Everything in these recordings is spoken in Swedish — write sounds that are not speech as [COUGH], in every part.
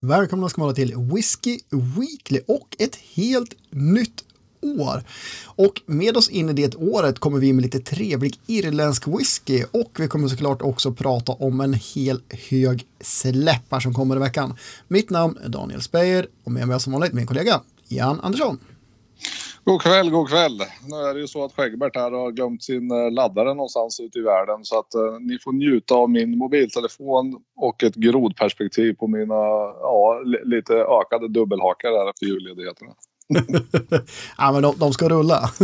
Välkomna ska vara till Whiskey Weekly och ett helt nytt år. Och med oss in i det året kommer vi med lite trevlig irländsk whisky och vi kommer såklart också prata om en hel hög släppar som kommer i veckan. Mitt namn är Daniel Speyer och med mig som vanligt min kollega Jan Andersson. God kväll, god kväll. Nu är det ju så att Skäggbert här har glömt sin eh, laddare någonstans ute i världen så att eh, ni får njuta av min mobiltelefon och ett grodperspektiv på mina ja, lite ökade dubbelhakar här efter julledigheterna. [LAUGHS] ja, men de, de ska rulla. [LAUGHS]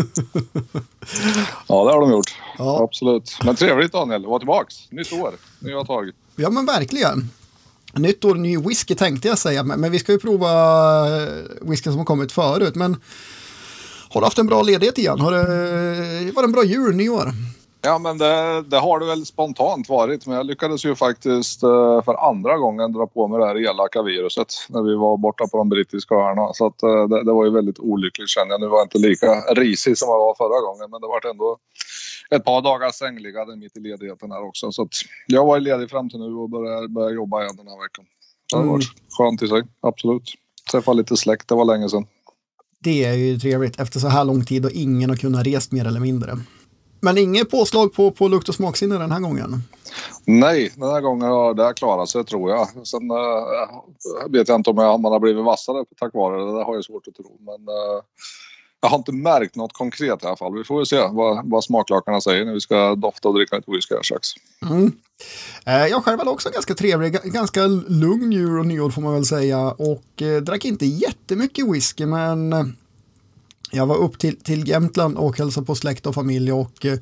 ja, det har de gjort. Ja. Absolut. Men trevligt Daniel, att vara tillbaks. Nytt år, nya tag. Ja, men verkligen. Nytt år, ny whisky tänkte jag säga, men, men vi ska ju prova eh, whisky som har kommit förut. Men har du haft en bra ledighet igen? Har det varit en bra jul, nyår? Ja, men det, det, har det väl spontant varit. Men jag lyckades ju faktiskt eh, för andra gången dra på mig det här elaka viruset när vi var borta på de brittiska öarna. Så att, eh, det, det, var ju väldigt olyckligt känner jag. Nu var jag inte lika risig som jag var förra gången, men det var ändå ett par dagar sängliggande mitt i ledigheten här också. Så jag var ledig fram till nu och började, började jobba igen den här veckan. Det har varit mm. skönt i sig, absolut. Träffa lite släkt, det var länge sedan. Det är ju trevligt efter så här lång tid och ingen har kunnat rest mer eller mindre. Men inget påslag på, på lukt och smaksinne den här gången? Nej, den här gången har det klarat sig tror jag. Sen äh, vet jag inte om jag, man har blivit vassare tack vare det. Det har jag svårt att tro. Men äh, jag har inte märkt något konkret i alla fall. Vi får väl se vad, vad smaklakarna säger när vi ska dofta och dricka lite whisky här strax. Mm. Eh, jag själv hade också ganska trevlig, ganska lugn jul och nyår får man väl säga. Och eh, drack inte jättemycket whisky men eh, jag var upp till, till Jämtland och hälsade på släkt och familj och eh,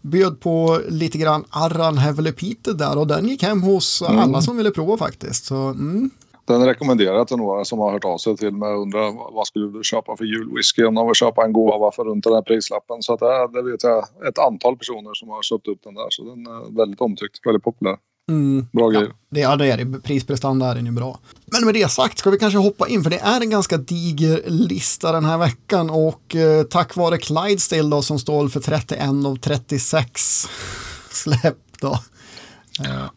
bjöd på lite grann Arran Heavily Peter där och den gick hem hos mm. alla som ville prova faktiskt. Så, mm. Den rekommenderar jag till några som har hört av sig till mig och undrar vad skulle du köpa för julwhisky om de vill köpa en gåva för runt den här prislappen. Så att det, det vet jag ett antal personer som har köpt upp den där så den är väldigt omtyckt, väldigt populär. Mm. Bra ja, Det, ja, det är det. Prisprestanda är den ju bra. Men med det sagt ska vi kanske hoppa in för det är en ganska diger lista den här veckan och eh, tack vare Clydesdale då som står för 31 av 36 släpp då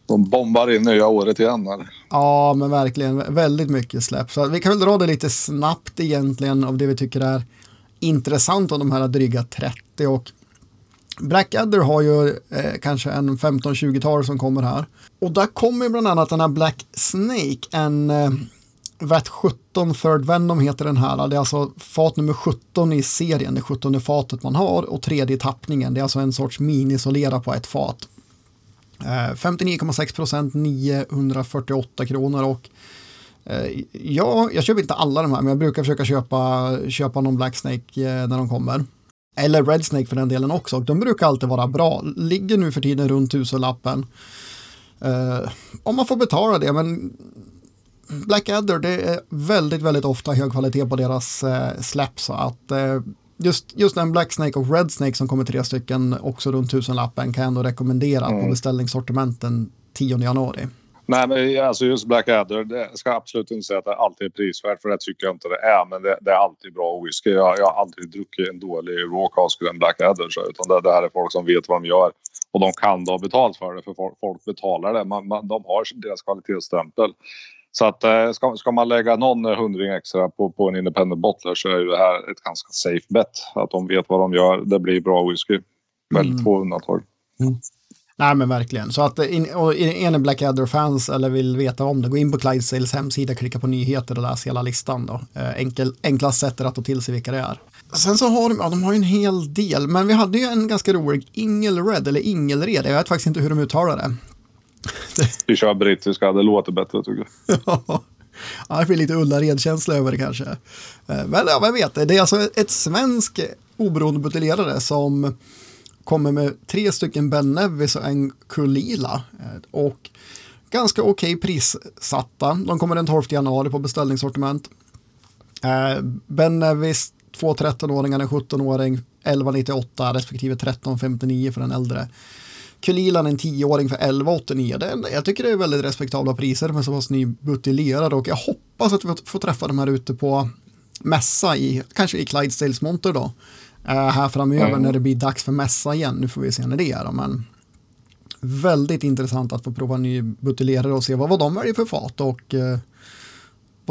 de bombar in nya året igen. Här. Ja, men verkligen väldigt mycket släpp. Så vi kan väl dra det lite snabbt egentligen av det vi tycker är intressant av de här dryga 30. Och Blackadder har ju eh, kanske en 15-20-tal som kommer här. Och där kommer bland annat den här Black Snake, en eh, VAT 17 Third Venom heter den här. Det är alltså fat nummer 17 i serien, det 17 fatet man har och tredje tappningen. Det är alltså en sorts minisolera på ett fat. Eh, 59,6 procent, 948 kronor och eh, ja, jag köper inte alla de här, men jag brukar försöka köpa, köpa någon Black Snake eh, när de kommer. Eller Red Snake för den delen också. Och de brukar alltid vara bra. Ligger nu för tiden runt tusenlappen. Uh, om man får betala det, men Blackadder, det är väldigt, väldigt ofta hög kvalitet på deras uh, släpp. Så att uh, just, just den Black Snake och Red Snake som kommer tre stycken också runt tusenlappen kan jag ändå rekommendera mm. på beställningssortimenten 10 januari. Nej, men alltså just Blackadder, det ska absolut inte säga att det alltid är prisvärt för det tycker jag inte det är. Men det, det är alltid bra whisky. Jag, jag har aldrig druckit en dålig raw cask än Blackadder. Så, utan det, det här är folk som vet vad de gör. Och de kan ha betalt för det för folk, folk betalar det. Man, man, de har deras kvalitetsstämpel. Så att eh, ska, ska man lägga någon hundring extra på, på en independent bottler så är det här ett ganska safe bet. Att de vet vad de gör. Det blir bra whisky. Väldigt mm. få undantag. Mm. Nej men verkligen. Så att in, och är ni Blackadder-fans eller vill veta om det, gå in på Clydesdales hemsida, klicka på nyheter och läs hela listan. Då. Eh, enkel, enklast sätt att ta till sig vilka det är. Sen så har de, ja, de har ju en hel del, men vi hade ju en ganska rolig Ingelred, eller Ingelred, jag vet faktiskt inte hur de uttalar det. [LAUGHS] Vi kör brittiska, det låter bättre tycker jag. [LAUGHS] ja, det blir lite Ullared-känsla över det kanske. Eh, men ja, vem vet, det är alltså ett svensk oberoende buteljerare som kommer med tre stycken Ben Nevis och en Kulila. Eh, och ganska okej okay prissatta. De kommer den 12 januari på beställningssortiment. Eh, ben Nevis, två 13-åringar, en 17-åring, 1198 respektive 1359 för den äldre. Kulilan en 10-åring för 11,89. Det, jag tycker det är väldigt respektabla priser med så pass nybuteljerade och jag hoppas att vi får träffa de här ute på mässa i, kanske i Clydesdales monter då. Uh, här framöver mm. när det blir dags för mässa igen. Nu får vi se när det är då, men väldigt intressant att få prova ny buteljerare och se vad, vad de väljer för fat och uh,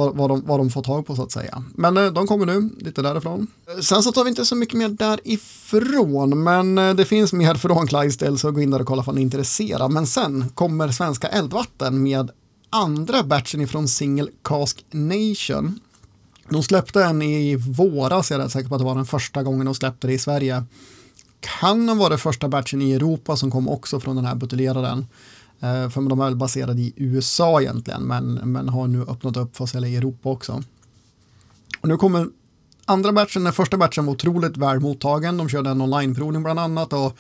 vad, vad, de, vad de får tag på så att säga. Men eh, de kommer nu lite därifrån. Eh, sen så tar vi inte så mycket mer därifrån, men eh, det finns mer från Clydesdale så gå in där och kolla om ni är intresserad. Men sen kommer Svenska Eldvatten med andra batchen ifrån Single Cask Nation. De släppte en i våras, jag är rätt säker på att det var den första gången de släppte det i Sverige. Kan ha varit första batchen i Europa som kom också från den här buteljeraren. Eh, för de är väl baserade i USA egentligen, men, men har nu öppnat upp för att sälja i Europa också. Och nu kommer andra batchen, den första batchen var otroligt väl mottagen. De körde en onlineprovning bland annat och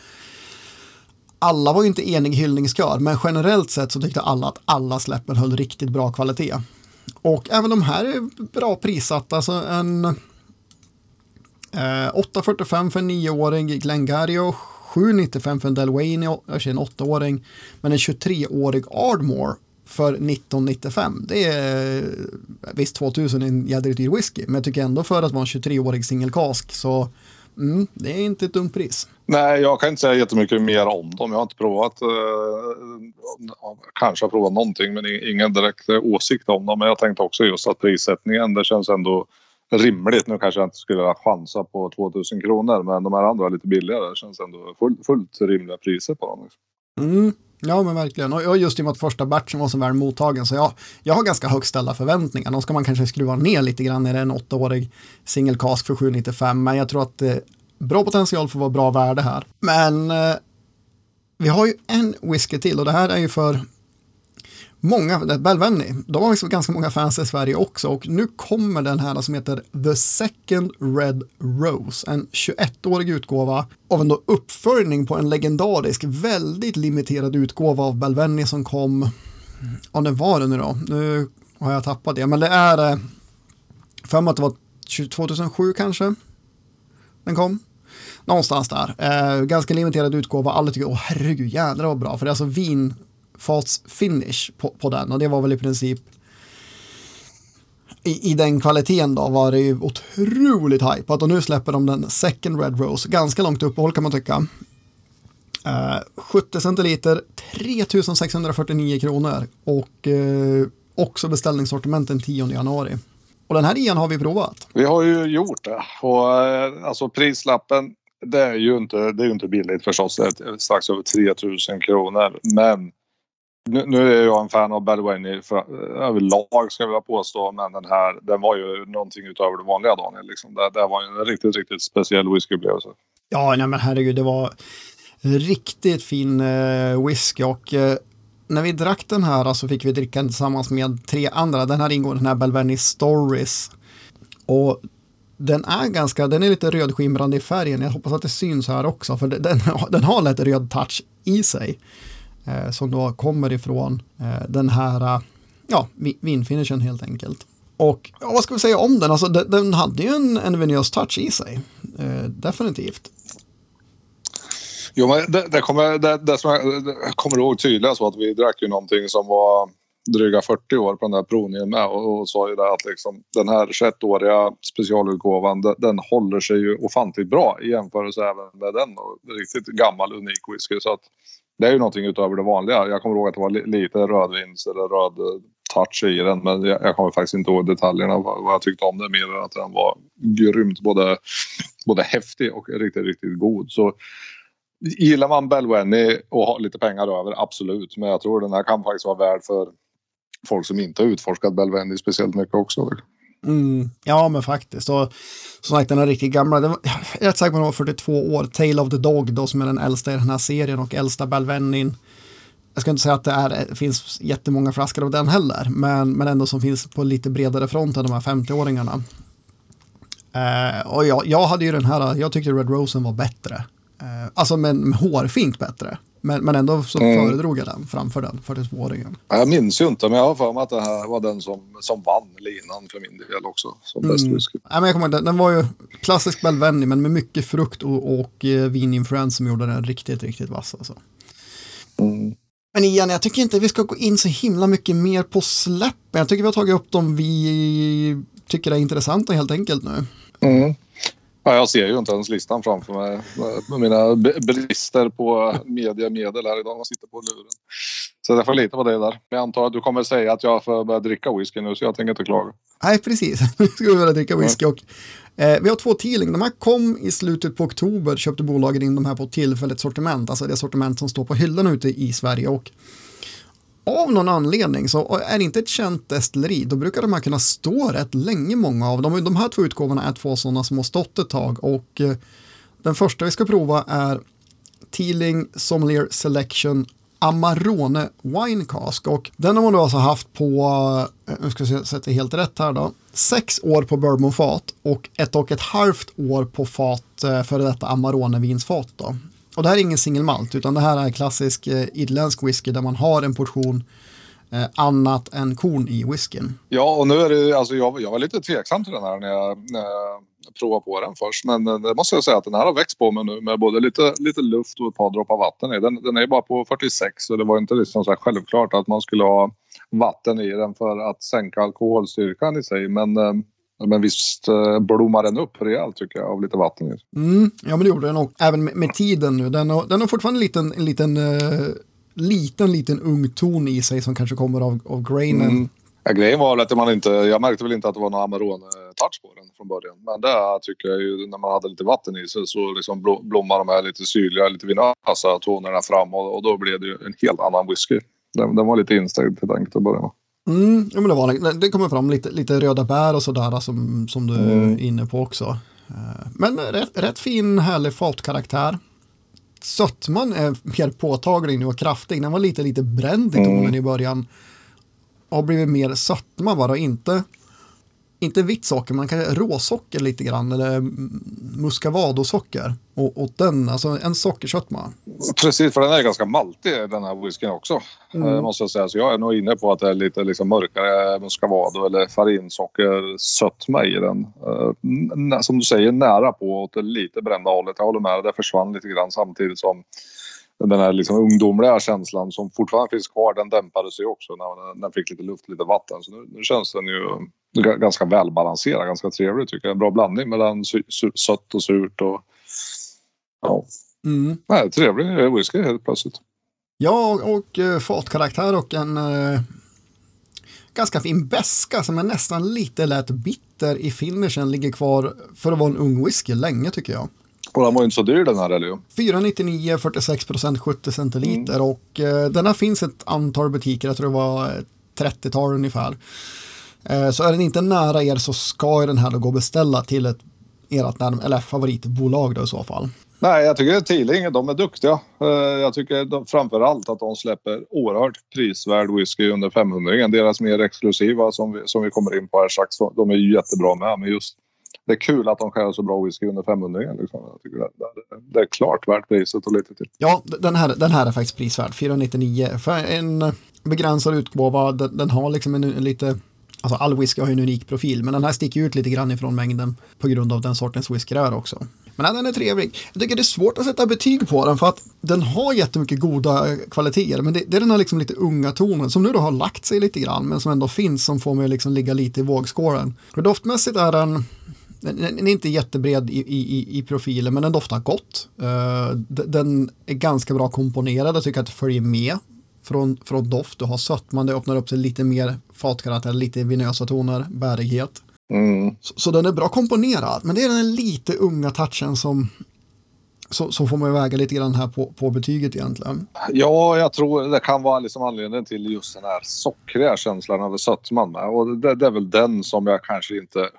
alla var ju inte enig hyllningskör, men generellt sett så tyckte alla att alla släppen höll riktigt bra kvalitet. Och även de här är bra prissatta, alltså en eh, 845 för en nioåring Glengarry 795 för en Delwayne, jag en åttaåring, men en 23-årig Ardmore för 1995. Det är visst 2000 en jädrigt dyr whisky, men jag tycker ändå för att vara en 23-årig singelkask så mm, det är inte ett dumt pris. Nej, jag kan inte säga jättemycket mer om dem. Jag har inte provat. Eh, kanske har provat någonting, men ingen direkt eh, åsikt om dem. Men jag tänkte också just att prissättningen, det känns ändå rimligt. Nu kanske jag inte skulle chansa på 2000 kronor men de här andra är lite billigare. Det känns ändå fullt, fullt rimliga priser på dem. Liksom. Mm. Ja men verkligen. Och just i och med att första batchen var så väl mottagen så jag, jag har ganska högt ställda förväntningar. De ska man kanske skruva ner lite grann när det är en åttaårig single cask för 795 men jag tror att det är bra potential för att vara bra värde här. Men eh, vi har ju en whisky till och det här är ju för många, Belvenny, de har liksom ganska många fans i Sverige också och nu kommer den här som heter The Second Red Rose, en 21-årig utgåva av en då uppföljning på en legendarisk, väldigt limiterad utgåva av Belvenny som kom, ja den var det nu då, nu har jag tappat det, men det är, eh, för mig att det var 2007 kanske, den kom. Någonstans där. Eh, ganska limiterad utgåva. Alla tycker, åh herregud, jädrar vad bra. För det är alltså vin finish på, på den och det var väl i princip i, i den kvaliteten då var det ju otroligt hypat och nu släpper de den second Red Rose, ganska långt uppehåll kan man tycka. Eh, uh, 70 centiliter, 3649 kronor och uh, också beställningssortiment den 10 januari. Och den här igen har vi provat. Vi har ju gjort det och uh, alltså prislappen det är ju inte, det är inte billigt förstås. Det är strax över 3000 kronor. Men nu, nu, är jag en fan av Badwayne eh, överlag ska jag vilja påstå. Men den här den var ju någonting utöver det vanliga Daniel. Liksom. Det, det var en riktigt, riktigt speciell whiskyupplevelse. Ja, nej men herregud, det var riktigt fin eh, whisky och eh, när vi drack den här så fick vi dricka den tillsammans med tre andra. Den här ingår den här Belveni Stories. Och den är ganska, den är lite rödskimrande i färgen. Jag hoppas att det syns här också, för den, den har lite röd touch i sig Eh, som då kommer ifrån eh, den här eh, ja, vinfinishen helt enkelt. Och ja, vad ska vi säga om den? Alltså, den, den hade ju en, en venös touch i sig, eh, definitivt. Jo, men det, det, kommer, det, det som jag, det kommer ihåg tydligast var att vi drack ju någonting som var dryga 40 år på den här provningen med och, och sa ju det att liksom, den här 21-åriga specialutgåvan den, den, håller sig ju ofantligt bra i jämförelse även med den och riktigt gammal unik whisky. Så att det är ju någonting utöver det vanliga. Jag kommer ihåg att det var lite rödvins eller röd eh, touch i den men jag, jag kommer faktiskt inte ihåg detaljerna vad, vad jag tyckte om den mer än att den var grymt både, både häftig och riktigt, riktigt god. Så gillar man Belwenny och har lite pengar över, absolut. Men jag tror den här kan faktiskt vara värd för folk som inte har utforskat Belwenny speciellt mycket också. Mm, ja, men faktiskt. Och som sagt, den är riktigt gamla. Var, jag är säker på att den var 42 år. Tale of the Dog då, som är den äldsta i den här serien och äldsta Balvenin. Jag ska inte säga att det, är, det finns jättemånga flaskor av den heller, men, men ändå som finns på lite bredare front än de här 50-åringarna. Eh, och jag, jag hade ju den här, jag tyckte Red Rosen var bättre. Uh, alltså med, med hårfint bättre. Men, men ändå så mm. föredrog jag den framför den 42-åringen. Jag minns ju inte, men jag har för mig att det här var den som, som vann linan för min del också. Som mm. bäst whisky. Ja, men jag kommer ihåg, den var ju klassisk Belvenny, men med mycket frukt och, och eh, vininfluens som gjorde den riktigt, riktigt vass. Alltså. Mm. Men igen, jag tycker inte vi ska gå in så himla mycket mer på släppen. Jag tycker vi har tagit upp dem vi tycker är intressanta helt enkelt nu. Mm. Ja, jag ser ju inte ens listan framför mig med mina brister på mediamedel här idag. Man sitter på luren. Så jag får lita på det där. Jag antar att du kommer säga att jag får börja dricka whisky nu så jag tänker inte klaga. Nej, precis. [LAUGHS] Nu ska vi börja dricka whisky. Och, eh, vi har två Teeling. De här kom i slutet på oktober. Köpte bolagen in de här på tillfälligt sortiment. Alltså det sortiment som står på hyllan ute i Sverige. Och av någon anledning så är det inte ett känt destilleri, då brukar de här kunna stå rätt länge, många av dem. De här två utgåvorna är två sådana som har stått ett tag och eh, den första vi ska prova är Teeling Sommelier Selection Amarone Wine Cask och den har man då alltså haft på, eh, nu ska jag sätta helt rätt här då, sex år på bourbonfat och ett och ett halvt år på fat eh, före detta Amarone vinsfat då. Och det här är ingen single malt utan det här är klassisk eh, irländsk whisky där man har en portion eh, annat än korn i whiskyn. Ja, och nu är det alltså jag, jag var lite tveksam till den här när jag, eh, provade på den först. Men eh, det måste jag säga att den här har växt på mig nu med både lite, lite luft och ett par droppar vatten i. Den, den är bara på 46 så det var inte liksom så självklart att man skulle ha vatten i den för att sänka alkoholstyrkan i sig. Men eh, men visst eh, blommar den upp rejält tycker jag av lite vatten. Mm, ja men det gjorde den och även med, med tiden nu. Den har, den har fortfarande en liten, en liten, uh, liten, liten ung ton i sig som kanske kommer av, av grainen. Mm. Ja, grejen var att man inte, jag märkte väl inte att det var någon Amarone-touch på den från början. Men det tycker jag ju när man hade lite vatten i sig så liksom blommar de här lite syrliga, lite vinösa tonerna fram och, och, då blev det ju en helt annan whisky. Den, den var lite instängd helt enkelt att börja med. Mm, ja, men det, var, det kommer fram lite, lite röda bär och sådär som, som du mm. är inne på också. Eh, men rätt, rätt fin härlig fatkaraktär. Sötman är mer påtaglig nu och kraftig. Den var lite, lite bränd i tonen mm. i början. Har blivit mer sötma bara, inte inte vitt socker, men kanske råsocker lite grann, eller muscavadosocker. Och, och den, alltså en sockersötma. Precis, för den är ganska maltig den här whiskyn också. Mm. Eh, måste jag säga. Så jag är nog inne på att det är lite liksom mörkare muscavado eller farinsockersötma i den. Uh, som du säger, nära på åt det lite brända hållet. Jag håller med, det försvann lite grann samtidigt som den här liksom ungdomliga känslan som fortfarande finns kvar, den dämpades ju också när den fick lite luft, lite vatten. Så nu, nu känns den ju ganska välbalanserad, ganska trevlig tycker jag. En bra blandning mellan sött och surt och ja. Mm. Nej, trevlig whisky helt plötsligt. Ja, och, uh, fatkaraktär och en uh, ganska fin beska som är nästan lite lätt bitter i finishen ligger kvar för att vara en ung whisky länge tycker jag. Och den var ju inte så dyr den här heller 499, 46 procent, 70 centiliter mm. och uh, den här finns ett antal butiker, jag tror det var 30-tal ungefär. Uh, så är den inte nära er så ska den här då gå och beställa till ett ert eller favoritbolag då i så fall. Nej, jag tycker Teeling, de är duktiga. Uh, jag tycker de, framför allt att de släpper oerhört prisvärd whisky under 500 Deras mer exklusiva som vi, som vi kommer in på här strax, de är jättebra med. Men just det är kul att de skär så bra whisky under 500 liksom. Jag tycker det, det, det, är klart värt priset och lite till. Ja, den här, den här är faktiskt prisvärd. 499 för en eh, begränsad utgåva. Den, den har liksom en, en lite Alltså all whisky har ju en unik profil, men den här sticker ut lite grann ifrån mängden på grund av den sortens whisky det är också. Men den är trevlig. Jag tycker det är svårt att sätta betyg på den för att den har jättemycket goda kvaliteter, men det, det är den här liksom lite unga tonen som nu då har lagt sig lite grann, men som ändå finns som får mig att liksom ligga lite i vågskålen. Doftmässigt är den den är inte jättebred i, i, i profilen men den doftar gott. Uh, den är ganska bra komponerad, jag tycker att det följer med från, från doft. Du har sötman, det öppnar upp sig lite mer fatkaraktär, lite vinösa toner, bärighet. Mm. Så, så, den är bra komponerad, men det är den lite unga touchen som, så, så får man ju väga lite grann här på, på betyget egentligen. Ja, jag tror det kan vara liksom anledningen till just den här sockriga känslan över sötman. Och det, det, är väl den som jag kanske inte är 100%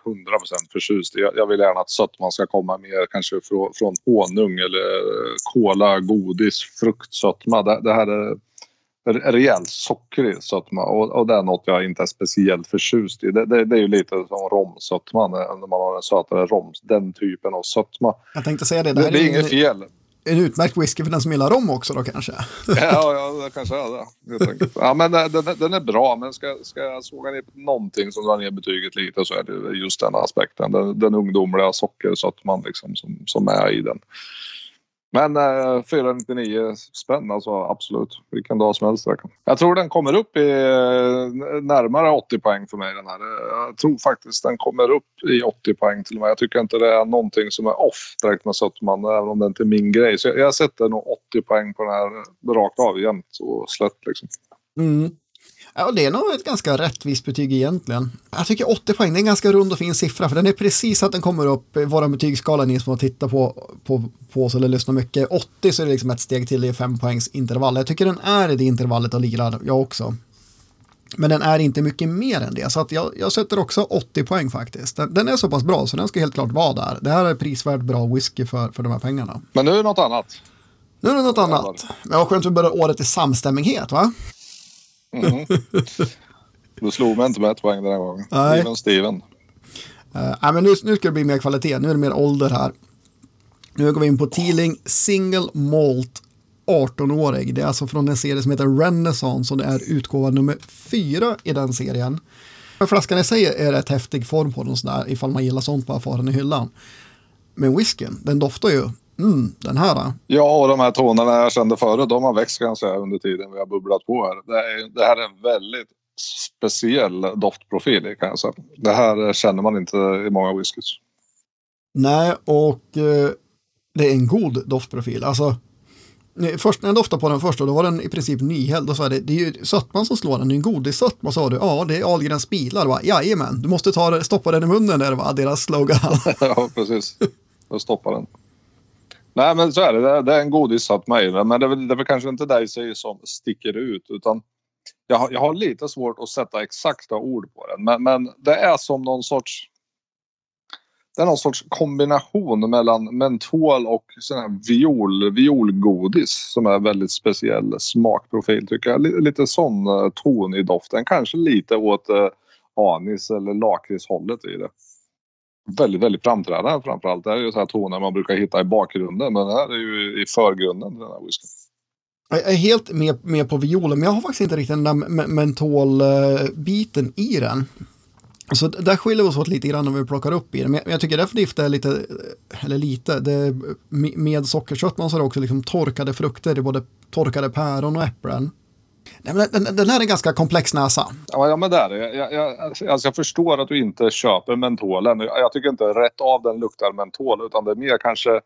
förtjust i. Jag, jag vill gärna att sötman ska komma mer kanske från, från honung eller kola, godis, fruktsötma. Det, det här är rejält sockrig sötma och, och det är något jag inte är speciellt förtjust i. Det, det, det är ju lite som romsötma när man har en sötare rom. Den typen av sötma. Jag tänkte säga det. Det, det, det är, inget fel. En utmärkt whisky för den som gillar rom också då kanske? [LAUGHS] ja, ja, det kanske är det. Ja, men den, den är bra, men ska, ska jag såga ner någonting som drar ner betyget lite så är det just den aspekten. Den, den ungdomliga sockersötman liksom som, som är i den. Men eh, 499 spänn alltså absolut. Vilken dag som helst. Jag tror den kommer upp i eh, närmare 80 poäng för mig den här. Jag tror faktiskt den kommer upp i 80 poäng till och med. Jag tycker inte det är någonting som är off direkt med Sötman även om det inte är min grej. Så jag, jag sätter nog 80 poäng på den här rakt av jämt och slätt liksom. Mm. Ja, det är nog ett ganska rättvist betyg egentligen. Jag tycker 80 poäng, det är en ganska rund och fin siffra, för den är precis att den kommer upp i våra betygsskala, ni som har tittat på, på, på oss eller lyssnat mycket. 80 så är det liksom ett steg till i fem poängs intervall. Jag tycker den är i det intervallet och lirar, jag också. Men den är inte mycket mer än det, så att jag, jag sätter också 80 poäng faktiskt. Den, den, är så pass bra så den ska helt klart vara där. Det här är prisvärt bra whisky för, för de här pengarna. Men nu är det något annat. Nu är det något annat. Men vad skönt att vi börjar året i samstämmighet, va? Mm. Du slog mig inte med ett poäng den här gången. Nej. Steven Steven. Uh, nej, men nu, nu ska det bli mer kvalitet. Nu är det mer ålder här. Nu går vi in på Teeling Single Malt 18-årig. Det är alltså från en serie som heter Renaissance och det är utgåva nummer fyra i den serien. Flaskan i sig är rätt häftig form på den sådär ifall man gillar sånt på affären i hyllan. Men whiskyn, den doftar ju Mm, den här då? Ja, och de här tonerna jag kände förut, de har växt kan jag säga under tiden vi har bubblat på här. Det, är, det här är en väldigt speciell doftprofil kan jag säga. Det här känner man inte i många whiskys. Nej, och eh, det är en god doftprofil. Alltså, först när jag doftade på den första, då var den i princip nyhälld. Då sa jag, det, det är ju sötman som slår den, det är en godissötma, sa du. Ja, det är Ahlgrens bilar. Va? Jajamän, du måste ta, stoppa den i munnen, där var deras slogan. [LAUGHS] ja, precis. Då stoppar den. Nej, men så är det. Det är en godissatt mig. Men det är, väl, det är väl kanske inte dig som sticker ut. Utan jag har, jag har lite svårt att sätta exakta ord på den. Men, men det är som någon sorts... Det är någon sorts kombination mellan mentol och sån här viol, violgodis som är väldigt speciell smakprofil tycker jag. Lite sån eh, ton i doften. Kanske lite åt eh, anis eller lakritshållet i det väldigt, väldigt framträdande framförallt. Det här är ju så här toner man brukar hitta i bakgrunden men det här är ju i förgrunden den här whiskyn. Jag är helt med, med på violen men jag har faktiskt inte riktigt den där mentolbiten i den. Så där skiljer vi oss åt lite grann om vi plockar upp i den. Men jag tycker definitivt det är lite, eller lite, det med sockerkött man så är det också liksom torkade frukter. Det är både torkade päron och äpplen. Den, den här är en ganska komplex näsa. Ja, men det är det. Jag, jag, alltså jag förstår att du inte köper mentolen. Jag tycker inte rätt av den luktar mentol utan det är mer kanske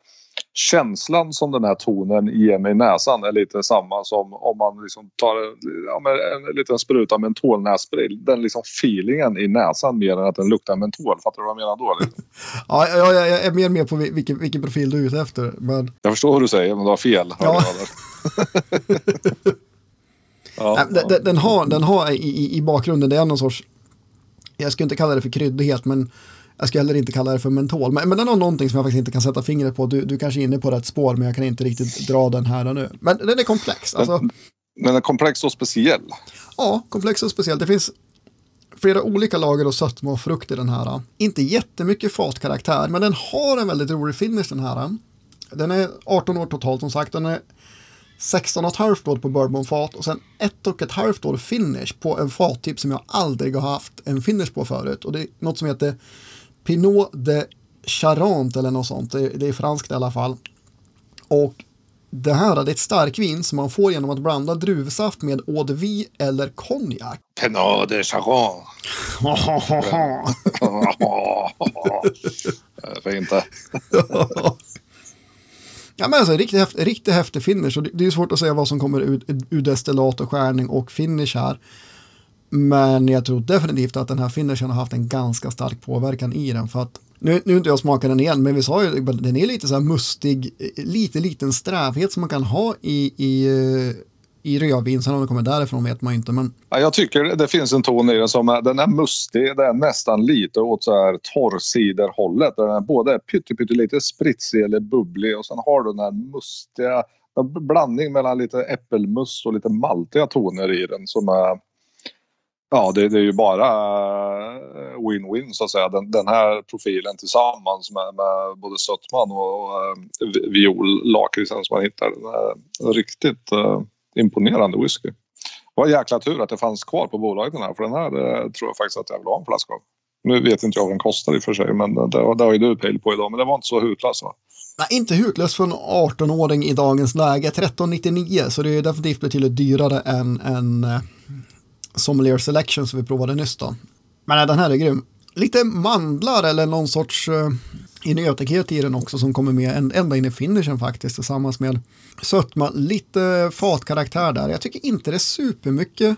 känslan som den här tonen ger mig i näsan är lite samma som om man liksom tar ja, en liten spruta mentolnässpray. Den liksom feelingen i näsan mer än att den luktar mentol. Fattar du vad jag menar då? [LAUGHS] ja, jag, jag är mer med på vilken, vilken profil du är ute efter. Men... Jag förstår vad du säger men du har fel. Ja. [LAUGHS] Ja, den, ja. den, har, den har i, i bakgrunden, det är någon sorts, jag skulle inte kalla det för kryddighet, men jag skulle heller inte kalla det för mentol. Men, men den har någonting som jag faktiskt inte kan sätta fingret på. Du, du kanske är inne på rätt spår, men jag kan inte riktigt dra den här nu. Men den är komplex. Alltså, men, men är komplex och speciell? Ja, komplex och speciell. Det finns flera olika lager och sötma och frukt i den här. Inte jättemycket fatkaraktär, men den har en väldigt rolig finish den här. Den är 18 år totalt som sagt. Den är 16,5 år på bourbonfat och sen 1,5 år finish på en fattyp som jag aldrig har haft en finish på förut. Och det är något som heter Pinot de Charente eller något sånt. Det är, det är franskt i alla fall. Och det här är ett starkvin som man får genom att blanda druvsaft med eau de vie eller konjak. Pinot de Charente. [LAUGHS] Fint det. [LAUGHS] [LAUGHS] Ja, men alltså, riktigt, häftig, riktigt häftig finish. Och det, det är svårt att säga vad som kommer ur, ur destillat och skärning och finish här. Men jag tror definitivt att den här finishen har haft en ganska stark påverkan i den. För att, nu, nu inte jag smakat den igen, men vi sa ju den är lite så här mustig, eh, lite liten strävhet som man kan ha i, i eh, i rödvin. Sen om det kommer därifrån vet man inte. Men... Ja, jag tycker det finns en ton i den som är, den är mustig. Den är nästan lite åt så här torrsiderhållet. Den är både pyttelite spritsig eller bubblig och sen har du den här mustiga en blandning mellan lite äppelmust och lite maltiga toner i den som är Ja, det, det är ju bara eh, win-win så att säga. Den, den, här profilen tillsammans med, med både sötman och, och eh, viol-lakritsen som man hittar. Den är riktigt uh, imponerande whisky. Det var jäkla tur att det fanns kvar på bolaget den här för den här eh, tror jag faktiskt att jag vill ha en flaska av. Nu vet inte jag vad den kostar i och för sig men det, det har ju du pejl på idag men det var inte så hutlöst va? Nej, inte hutlöst för en 18-åring i dagens läge. 1399, så det är definitivt betydligt dyrare än en eh, Sommelier Selection som vi provade nyss då. Men nej, den här är grym. Lite mandlar eller någon sorts eh, inötighet i den också som kommer med ända in i finishen faktiskt tillsammans med sötma, lite fatkaraktär där. Jag tycker inte det är supermycket,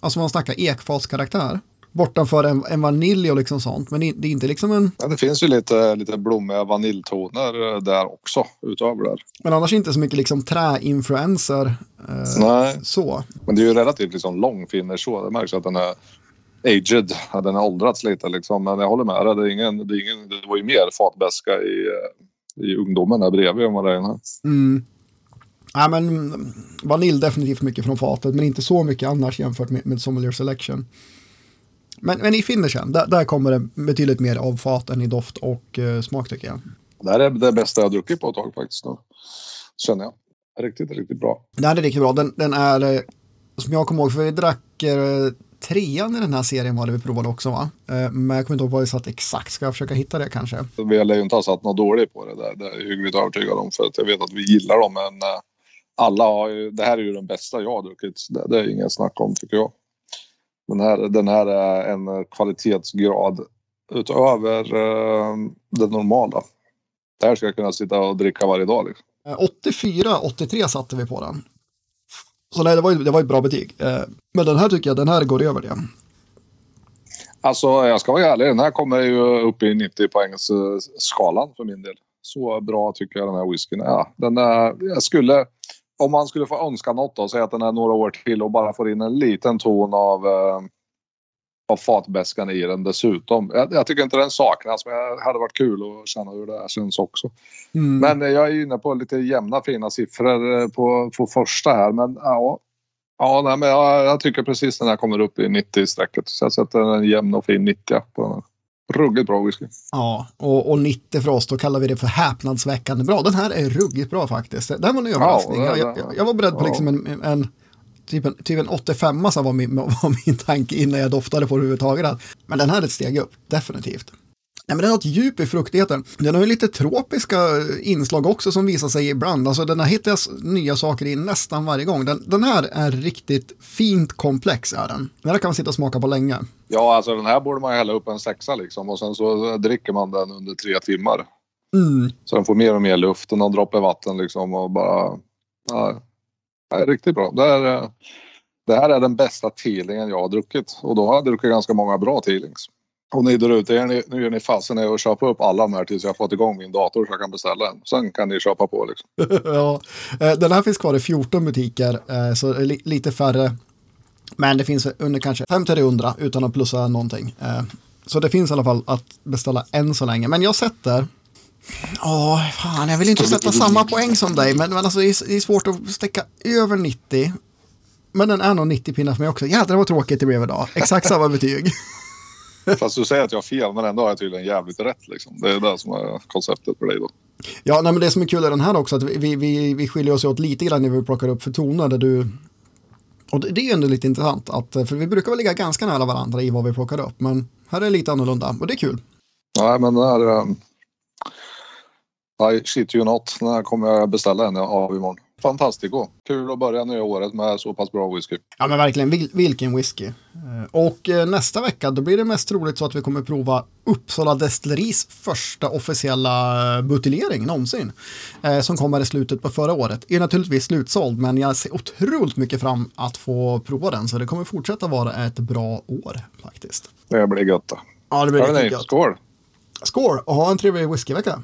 alltså man snackar ekfatskaraktär bortanför en, en vanilj och liksom sånt. Men det, är inte liksom en... Ja, det finns ju lite, lite blommiga vaniljtoner eh, där också utöver det. Men annars inte så mycket liksom träinfluenser. Eh, Nej. Så. Men det är ju relativt liksom lång finish så. Det märks att den är aged. Den har åldrats lite liksom. Men jag håller med dig. Det, är ingen, det, är ingen, det var ju mer fatbäska i, eh, i ungdomen där bredvid än vad det är här. Mm. Ja, men vanilj definitivt mycket från fatet, men inte så mycket annars jämfört med, med Sommelier Selection. Men, men i finishen, där, där kommer det betydligt mer av fat än i doft och uh, smak tycker jag. Det här är det bästa jag druckit på ett tag faktiskt. Då. Känner jag. Riktigt, riktigt bra. Det här är riktigt bra. Den, den är, eh, som jag kommer ihåg, för vi drack uh, trean i den här serien var det vi provade också va? Uh, men jag kommer inte ihåg vad vi satt exakt. Ska jag försöka hitta det kanske? Vi lär ju inte ha satt något dåligt på det där. Det är jag hyggligt övertygad om. För att jag vet att vi gillar dem. Men alla har ju, det här är ju den bästa jag har druckit. Det, det är ingen snack om tycker jag. Den här, den här är en kvalitetsgrad utöver eh, det normala. Det här ska jag kunna sitta och dricka varje dag. Liksom. 84, 83 satte vi på den. Så nej, det var, det var ett bra betyg. Eh, men den här tycker jag, den här går över det. Alltså, jag ska vara ärlig. Den här kommer ju upp i 90 poängs skalan för min del. Så bra tycker jag den här whiskyn är. Den är jag skulle om man skulle få önska något då, säg att den är några år till och bara får in en liten ton av, eh, av fatbäskan i den dessutom. Jag, jag, tycker inte den saknas men det hade varit kul att känna hur det här känns också. Mm. Men jag är inne på lite jämna fina siffror eh, på, på första här men ja. Ja, nej, men jag, jag tycker precis den här kommer upp i 90-strecket. Så jag sätter en jämn och fin 90 på den här. Ruggigt bra whisky. Ja, och, och 90 för oss, då kallar vi det för häpnadsväckande bra. Den här är ruggigt bra faktiskt. Den var en överraskning. Ja, jag, jag, jag, var beredd på ja. liksom en, en, typ en, typ en 85 var min, var min tanke innan jag doftade på det överhuvudtaget. Men den här är ett steg upp, definitivt. Nej, men den har ett djup i fruktigheten. Den har ju lite tropiska inslag också som visar sig ibland. Alltså den har hittats nya saker i nästan varje gång. Den, den här är riktigt fint komplex är den. Den här kan man sitta och smaka på länge. Ja, alltså den här borde man hälla upp en sexa liksom och sen så dricker man den under tre timmar. Mm. Så den får mer och mer luft och någon droppe vatten liksom och bara... Ja, det är riktigt bra. Det, är, eh, det här är den bästa tealingen jag har druckit och då har jag druckit ganska många bra tealings. Och ni där ute, nu gör ni fasen är att köpa upp alla de här tills jag har fått igång min dator så jag kan beställa en. Sen kan ni köpa på liksom. [LAUGHS] ja, eh, den här finns kvar i 14 butiker, eh, så lite färre. Men det finns under kanske 500 utan att plussa någonting. Så det finns i alla fall att beställa än så länge. Men jag sätter Åh, fan, jag vill inte sätta samma poäng som dig, men, men alltså, det, är, det är svårt att stäcka över 90. Men den är nog 90 pinnar för mig också. Jädrar vad tråkigt det blev idag. Exakt samma betyg. [LAUGHS] Fast du säger att jag har fel, men ändå har jag tydligen jävligt rätt. Liksom. Det är det som är konceptet för dig då. Ja, nej, men det som är kul är den här också, att vi, vi, vi skiljer oss åt lite grann när vi plockar upp för toner där du och det, det är ändå lite intressant, att, för vi brukar väl ligga ganska nära varandra i vad vi plockar upp, men här är det lite annorlunda och det är kul. Nej, men det här... I shit you not, den här kommer jag beställa en av imorgon fantastico. Kul att börja nya året med så pass bra whisky. Ja men verkligen, Vil vilken whisky. Eh, och eh, nästa vecka då blir det mest troligt så att vi kommer prova Uppsala Destilleris första officiella buteljering någonsin. Eh, som kommer i slutet på förra året. Är naturligtvis slutsåld men jag ser otroligt mycket fram att få prova den så det kommer fortsätta vara ett bra år faktiskt. Det blir gött. Ja det blir riktigt gött. Skål! Skål och ha en trevlig whiskyvecka.